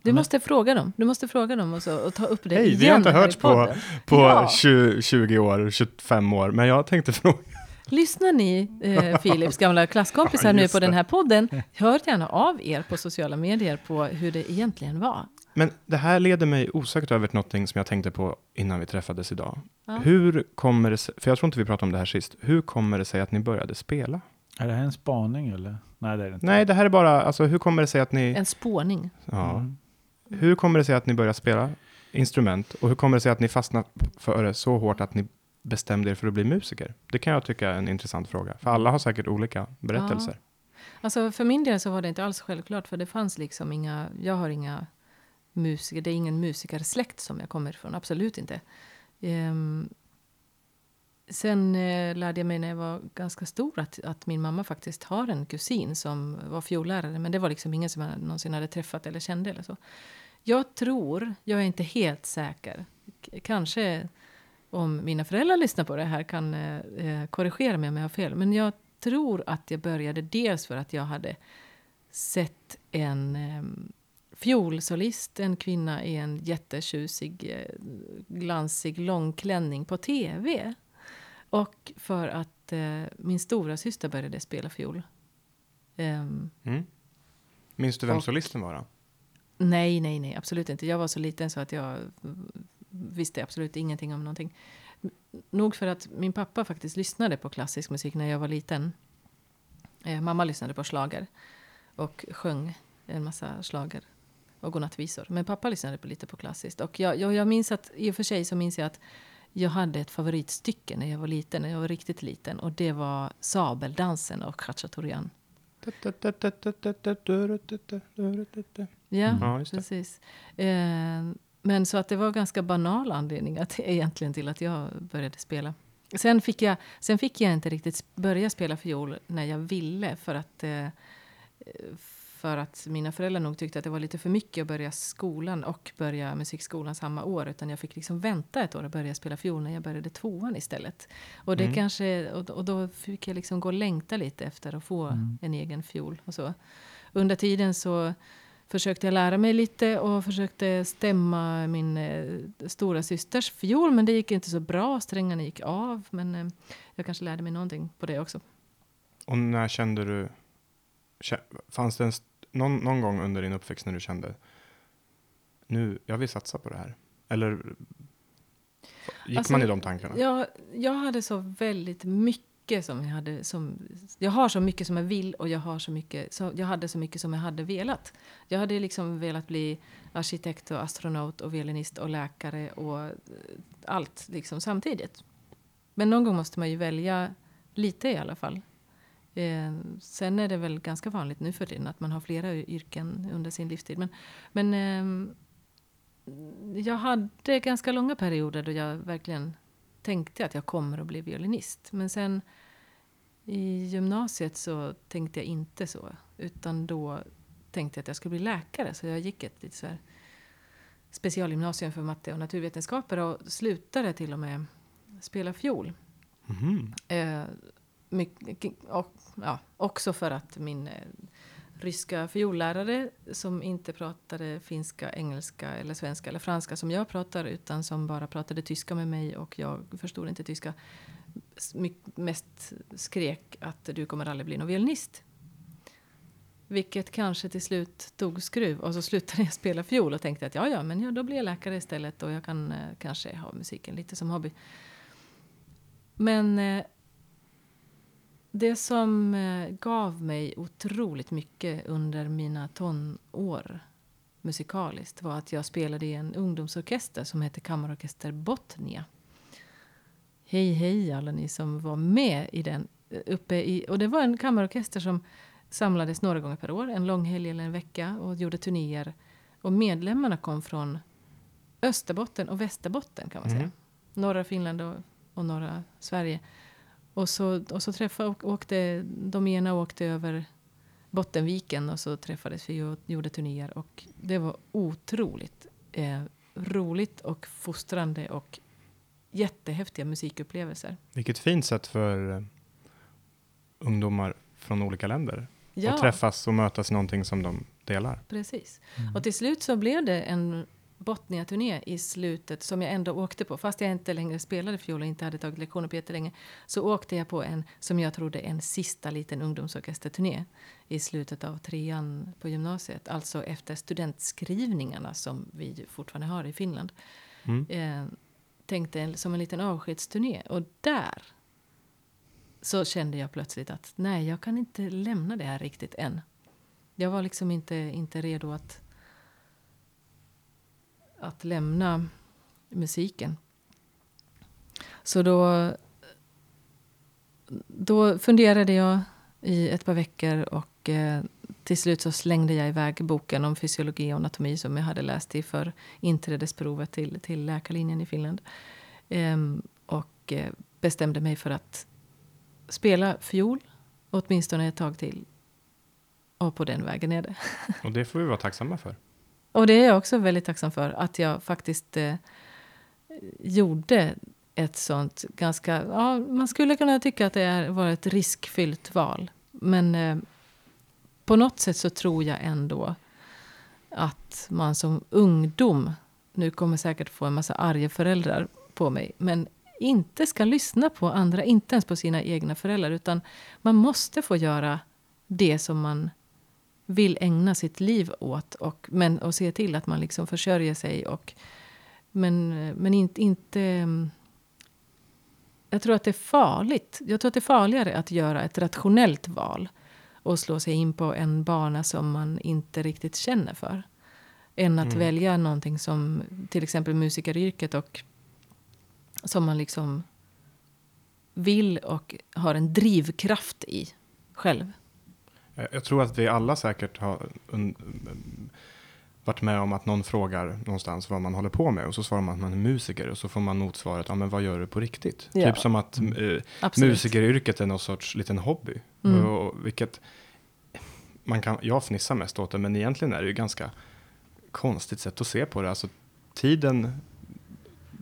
Du måste fråga dem. Du måste fråga dem och, så, och ta upp det Hej, igen vi har inte hörts på, på Ja. 20, 20 år, 25 år, men jag tänkte fråga. Lyssnar ni, eh, Philips gamla klasskompisar, (laughs) Ja, nu på den det. här podden, hör gärna av er på sociala medier på hur det egentligen var. Men det här leder mig osökt över till någonting som jag tänkte på innan vi träffades idag. Ja. Hur kommer det sig, för jag tror inte vi pratade om det här sist, hur kommer det sig att ni började spela? Är det här en spaning eller? Nej, det är det inte. Nej, det här är bara, alltså hur kommer det sig att ni, En spåning. ja, Mm. hur kommer det sig att ni började spela instrument och hur kommer det sig att ni fastnade för det så hårt att ni bestämde er för att bli musiker? Det kan jag tycka är en intressant fråga, för alla har säkert olika berättelser. Alltså för min del så var det inte alls självklart, för det fanns liksom inga, jag har inga musiker, det är ingen musikersläkt som jag kommer ifrån, absolut inte. Ehm, sen eh, lärde jag mig när jag var ganska stor att, att min mamma faktiskt har en kusin som var fiollärare, men det var liksom ingen som jag någonsin hade träffat eller kände eller så. Jag tror, jag är inte helt säker, K- kanske om mina föräldrar lyssnar på det här kan eh, eh korrigera mig om jag har fel, men jag tror att jag började dels för att jag hade sett en eh, fiolsolist, en kvinna i en jättetjusig, eh, glansig långklänning på tv. Och för att eh, min stora syster började spela fiol. Ehm, Mm. Minns du vem Och- solisten var då? nej, nej, nej, absolut inte. Jag var så liten så att jag visste absolut ingenting om någonting. Nog för att min pappa faktiskt lyssnade på klassisk musik när jag var liten. Eh, mamma lyssnade på slager och sjöng en massa slager och godnattvisor. Men pappa lyssnade på lite på klassiskt. Och jag, jag, jag minns att, i och för sig så minns jag att jag hade ett favoritstycke när jag var liten, när jag var riktigt liten. Och det var Sabeldansen och Khachaturian. Ja, det. precis. Eh, men så att det var ganska banal anledning att, (laughs) egentligen till att jag började spela. Sen fick jag, sen fick jag inte riktigt börja spela fiol när jag ville för att, eh, för att mina föräldrar nog tyckte att det var lite för mycket att börja skolan och börja musikskolan samma år. Utan jag fick liksom vänta ett år och börja spela fiol när jag började tvåan istället. Och, det Mm. kanske, och, och då fick jag liksom gå och längta lite efter att få Mm. en egen fiol. Och så. Under tiden så försökte jag lära mig lite och försökte stämma min eh, stora systers fiol. Men det gick inte så bra. Strängarna gick av. Men eh, jag kanske lärde mig någonting på det också. Och när kände du, fanns det en, någon, någon gång under din uppväxt när du kände, nu, jag vill satsa på det här? Eller gick Alltså, man i de tankarna? Jag, jag hade så väldigt mycket som jag hade. Som, jag har så mycket som jag vill och jag, har så mycket, så, jag hade så mycket som jag hade velat. Jag hade liksom velat bli arkitekt och astronaut och violinist och läkare och eh, allt liksom samtidigt. Men någon gång måste man ju välja lite i alla fall. Eh, sen är det väl ganska vanligt nu för tiden att man har flera yrken under sin livstid. Men, men ehm, jag hade ganska långa perioder då jag verkligen tänkte att jag kommer att bli violinist. Men sen i gymnasiet så tänkte jag inte så. Utan då tänkte jag att jag skulle bli läkare. Så jag gick ett lite så här specialgymnasium för matte och naturvetenskaper och slutade till och med spela fiol. Mhm. Eh, mycket, och, ja, också för att min eh, ryska fiollärare som inte pratade finska, engelska eller svenska eller franska som jag pratar utan som bara pratade tyska med mig och jag förstod inte tyska mest skrek att du kommer aldrig bli någon violinist. Vilket kanske till slut tog skruv och så slutade jag spela fiol och tänkte att ja, ja, men ja, då blir jag läkare istället och jag kan eh, kanske ha musiken lite som hobby. Men eh, det som eh, gav mig otroligt mycket under mina tonår musikaliskt var att jag spelade i en ungdomsorkester som hette Kammarorkester Botnia. Hej, hej alla ni som var med i den. eh, Uppe i, och det var en kammarorkester som samlades några gånger per år, en långhelg eller en vecka och gjorde turnéer. Och medlemmarna kom från Österbotten och Västerbotten kan man säga. Mhm. Norra Finland och, och norra Sverige. Och så, och så träffade, och- åkte, de ena åkte över Bottenviken och så träffades vi och gjorde turnéer. Och det var otroligt eh, roligt och fostrande och jättehäftiga musikupplevelser. Vilket fint sätt för eh, ungdomar från olika länder Ja, att träffas och mötas i någonting som de delar. precis. Mm. Och till slut så blev det en Botnia-turné i slutet som jag ändå åkte på. Fast jag inte längre spelade fiol och inte hade tagit lektioner på jättelänge. Så åkte jag på en, som jag trodde, en sista liten ungdomsorkesterturné i slutet av trean på gymnasiet. Alltså efter studentskrivningarna som vi fortfarande har i Finland. Mm. Eh, tänkte som en liten avskedsturné. Och där så kände jag plötsligt att nej, jag kan inte lämna det här riktigt än. Jag var liksom inte, inte redo att, att lämna musiken. Så då, då funderade jag i ett par veckor och eh, till slut så slängde jag iväg boken om fysiologi och anatomi som jag hade läst i för inträdesprovet till, till läkarlinjen i Finland. Ehm, och eh, bestämde mig för att spela fiol åtminstone ett tag till. Och på den vägen är det. Och det får vi vara tacksamma för. Och det är jag också väldigt tacksam för. Att jag faktiskt eh, gjorde ett sånt ganska... Ja, man skulle kunna tycka att det var ett riskfyllt val. Men eh, på något sätt så tror jag ändå att man som ungdom... Nu kommer säkert få en massa arga föräldrar på mig. Men inte ska lyssna på andra, inte ens på sina egna föräldrar. Utan man måste få göra det som man vill ägna sitt liv åt. Och, men, och se till att man liksom försörjer sig. Och, men men inte, inte... mm, Jag tror att det är farligt. Jag tror att det är farligare att göra ett rationellt val. Och slå sig in på en bana som man inte riktigt känner för. Än att Mm. välja någonting som till exempel musikeryrket. Och som man liksom vill och har en drivkraft i själv. Jag, jag tror att vi alla säkert har varit med om att någon frågar någonstans vad man håller på med och så svarar man att man är musiker och så får man motsvaret, ja men vad gör du på riktigt? Ja. Typ som att eh, Absolut. musikeryrket är någon sorts liten hobby. Mm. Och, vilket man kan, jag fnissar mest åt det, men egentligen är det ju ganska konstigt sätt att se på det. Alltså tiden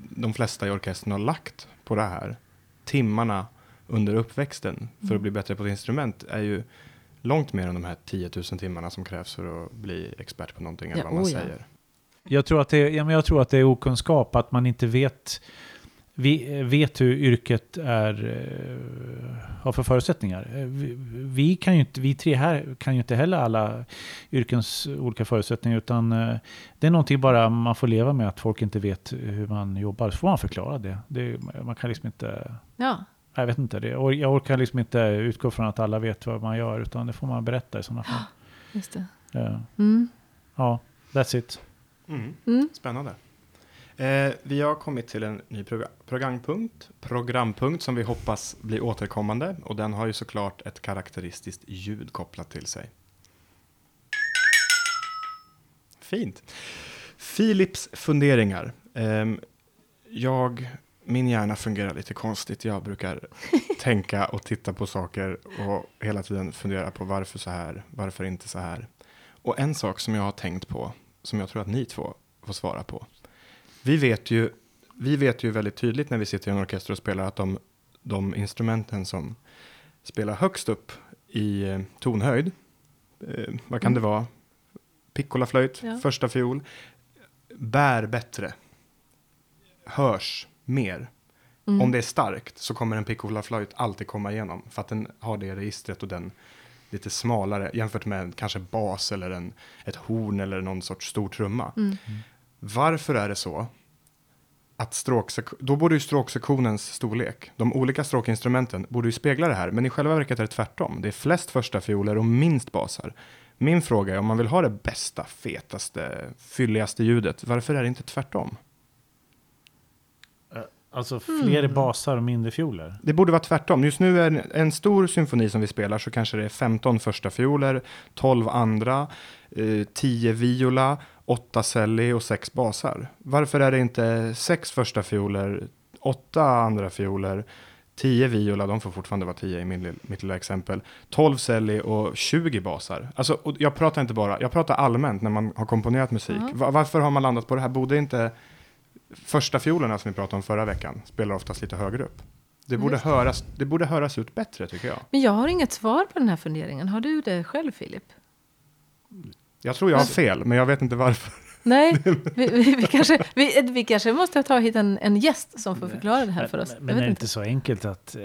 de flesta i orkestern har lagt på det här, timmarna under uppväxten för Mm. att bli bättre på ett instrument är ju långt mer än de här 10 000 timmarna som krävs för att bli expert på någonting, eller Ja, vad man oh ja. säger. Jag tror, att det, ja, men jag tror att det är okunskap, att man inte vet, vi, vet hur yrket är, eh, har för förutsättningar. Eh, Vi, vi, kan ju inte, vi tre här kan ju inte heller alla yrkens olika förutsättningar, utan eh, det är någonting bara man får leva med, att folk inte vet hur man jobbar. Så får man förklara det. det man kan liksom inte... Ja, Jag vet inte, det. or- jag orkar liksom inte utgå från att alla vet vad man gör, utan det får man berätta i sådana fall. (gasps) just det. Eh, Mm. Ja, that's it. Mm. Mm. Spännande. Eh, vi har kommit till en ny progr- programpunkt, programpunkt som vi hoppas blir återkommande och den har ju såklart ett karaktäristiskt ljud kopplat till sig. Fint. Philips funderingar. Ehm, jag, min hjärna fungerar lite konstigt. Jag brukar (laughs) tänka och titta på saker och hela tiden fundera på varför så här, varför inte så här. Och en sak som jag har tänkt på, som jag tror att ni två får svara på. Vi vet ju, vi vet ju väldigt tydligt när vi sitter i en orkester och spelar att de, de instrumenten som spelar högst upp i eh, tonhöjd, eh, vad kan Mm. det vara? Piccolaflöjt, Ja. första fiol, bär bättre, hörs mer. Mm. Om det är starkt så kommer en piccolaflöjt alltid komma igenom för att den har det registret och den lite smalare jämfört med kanske bas eller en, ett horn eller någon sorts stor trumma. Mm. Varför är det så att stråksek- då borde ju stråksektionens storlek, de olika stråkinstrumenten borde ju spegla det här, men i själva verket är det tvärtom. Det är flest första fioler och minst basar. Min fråga är om man vill ha det bästa, fetaste, fylligaste ljudet, varför är det inte tvärtom? Alltså fler Mm. basar och mindre fioler. Det borde vara tvärtom. Just nu är en, en stor symfoni som vi spelar så kanske det är 15 första fioler, 12 andra, eh, 10 viola, 8 celli och 6 basar. Varför är det inte 6 första fioler, 8 andra fioler, 10 viola, de får fortfarande vara 10 i min, mitt lilla exempel, 12 celli och 20 basar. Alltså, och jag pratar inte bara, jag pratar allmänt när man har komponerat musik. Va- varför har man landat på det här? Borde inte första fiolerna som vi pratade om förra veckan spelar oftast lite högre upp? Det borde, det. höras, det borde höras ut bättre tycker jag. Men jag har inget svar på den här funderingen. Har du det själv, Filip? Jag tror jag har fel, men jag vet inte varför. Nej, (laughs) vi, vi, vi, kanske, vi, vi kanske måste ta hit en, en gäst som får förklara det här för oss. Men, men vet är det inte. inte så enkelt att... Eh,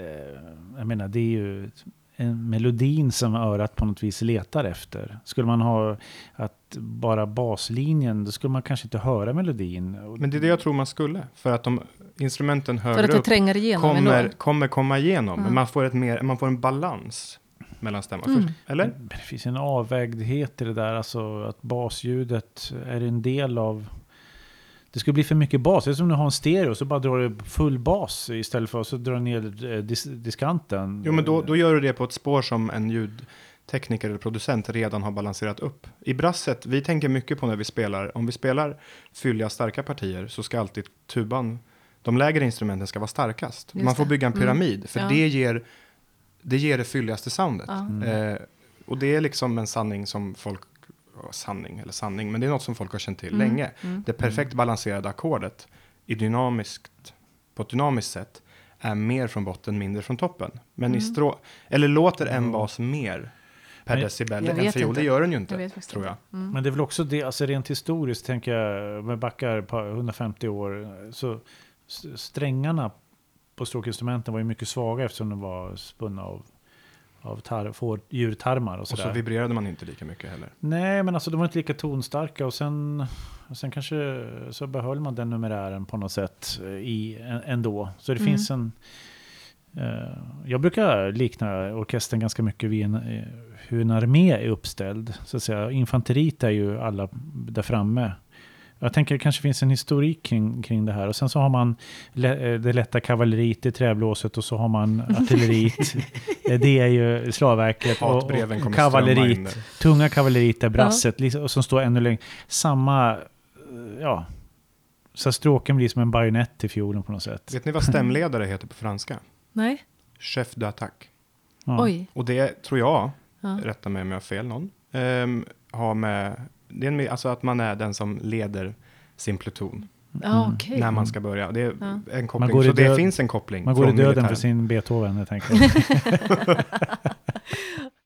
jag menar, det är ju en melodin som örat på något vis letar efter. Skulle man ha att bara baslinjen, då skulle man kanske inte höra melodin. Men det är det jag tror man skulle, för att de instrumenten För att högre upp tränger igenom kommer, kommer komma igenom. Men man får, ett mer, man får en balans mellan stämmorna. Mm. Eller? Men det finns en avvägdhet i det där, alltså att basljudet är en del av... Det skulle bli för mycket bas. Det är som när du har en stereo, så bara drar du full bas istället för att så dra ner eh, dis diskanten. Jo, men då, då gör du det på ett spår som en ljudtekniker eller producent redan har balanserat upp. I brasset, vi tänker mycket på när vi spelar, om vi spelar fylliga, starka partier så ska alltid tuban, de lägre instrumenten ska vara starkast. Just Man får det. bygga en Mm. pyramid, för Ja. det, ger, det ger det fylligaste soundet. Ja. Mm. Eh, och det är liksom en sanning som folk, sanning eller sanning, men det är något som folk har känt till Mm. länge. Mm. Det perfekt balanserade ackordet i dynamiskt, på ett dynamiskt sätt är mer från botten, mindre från toppen. Men i Mm. strå, eller låter en bas mer per decibel Jag vet fiol? inte. Det gör den ju Jag inte, vet faktiskt tror jag. Mm. Men det är väl också det, alltså rent historiskt tänker jag, med backar på 150 år, så strängarna på stråkinstrumenten var ju mycket svaga eftersom de var spunna av, av tar, får, djurtarmar och Och så sådär. vibrerade man inte lika mycket heller. Nej, men alltså de var inte lika tonstarka och sen, och sen kanske så behöll man den numerären på något sätt eh, i, ändå. Så det Mm. finns en... Eh, jag brukar likna orkestern ganska mycket vid en, eh, hur en armé är uppställd. Så att säga. Infanteriet är ju alla där framme. Jag tänker det kanske finns en historik kring, kring det här. Och sen så har man le, eh, det lätta kavalleriet i träblåset och så har man (laughs) artilleriet. Det är ju slagverket och, och, kavalleriet. där. Tunga kavalleriet är brasset liksom, och som står ännu längre. Samma, ja. Så stråken blir som en bajonett i fiolen på något sätt. Vet ni vad stämledare heter på franska? Nej? Chef d'attaque. Ja. Oj. Och det tror jag, Ja. rätta mig om jag har fel någon, um, har med, det är en, alltså att man är den som leder sin pluton Ja, okej. när man ska börja. Det är Ja. en koppling, så det finns en koppling. Man går i döden militären. för sin Beethoven, jag tänker. (laughs)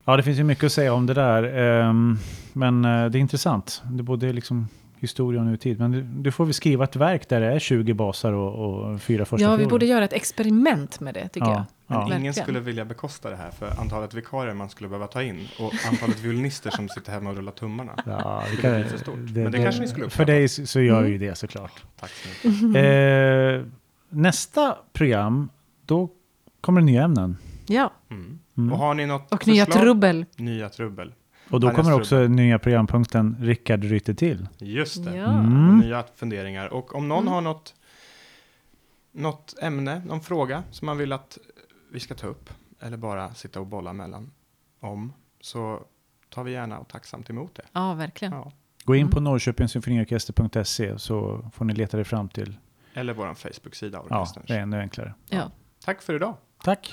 ja, det finns ju mycket att säga om det där. ehm, Men eh, det är intressant. Det är både liksom historia och nutid. Men du, du får väl skriva ett verk där det är 20 basar och, och fyra första Ja, vi borde göra ett experiment med det, tycker Ja, jag. Men ja. ingen Verkligen. skulle vilja bekosta det här för antalet vikarier man skulle behöva ta in och antalet violinister som sitter hemma och rullar tummarna. Ja, Det det kan, lite för stort. Men det kanske ni skulle För uppskatta. dig så gör Mm. ju det såklart. Tack så mycket. Eh, nästa program, då kommer det nya ämnen. Ja, Mm. Mm. Och har ni något och nya förslag? trubbel. Nya trubbel. Och då Härnäs kommer också nya programpunkten Rickard ryter till. Just det. Ja. Mm. Nya funderingar. Och om någon Mm. har något, något ämne, någon fråga som man vill att vi ska ta upp eller bara sitta och bolla mellan om så tar vi gärna och tacksamt emot det. Ja, verkligen. Ja. Gå in Mm. på norrköpingssymfoniorkester.se så får ni leta er fram till. Eller vår Facebook-sida, Ja, det är ännu enklare. Ja. Tack för idag. Tack!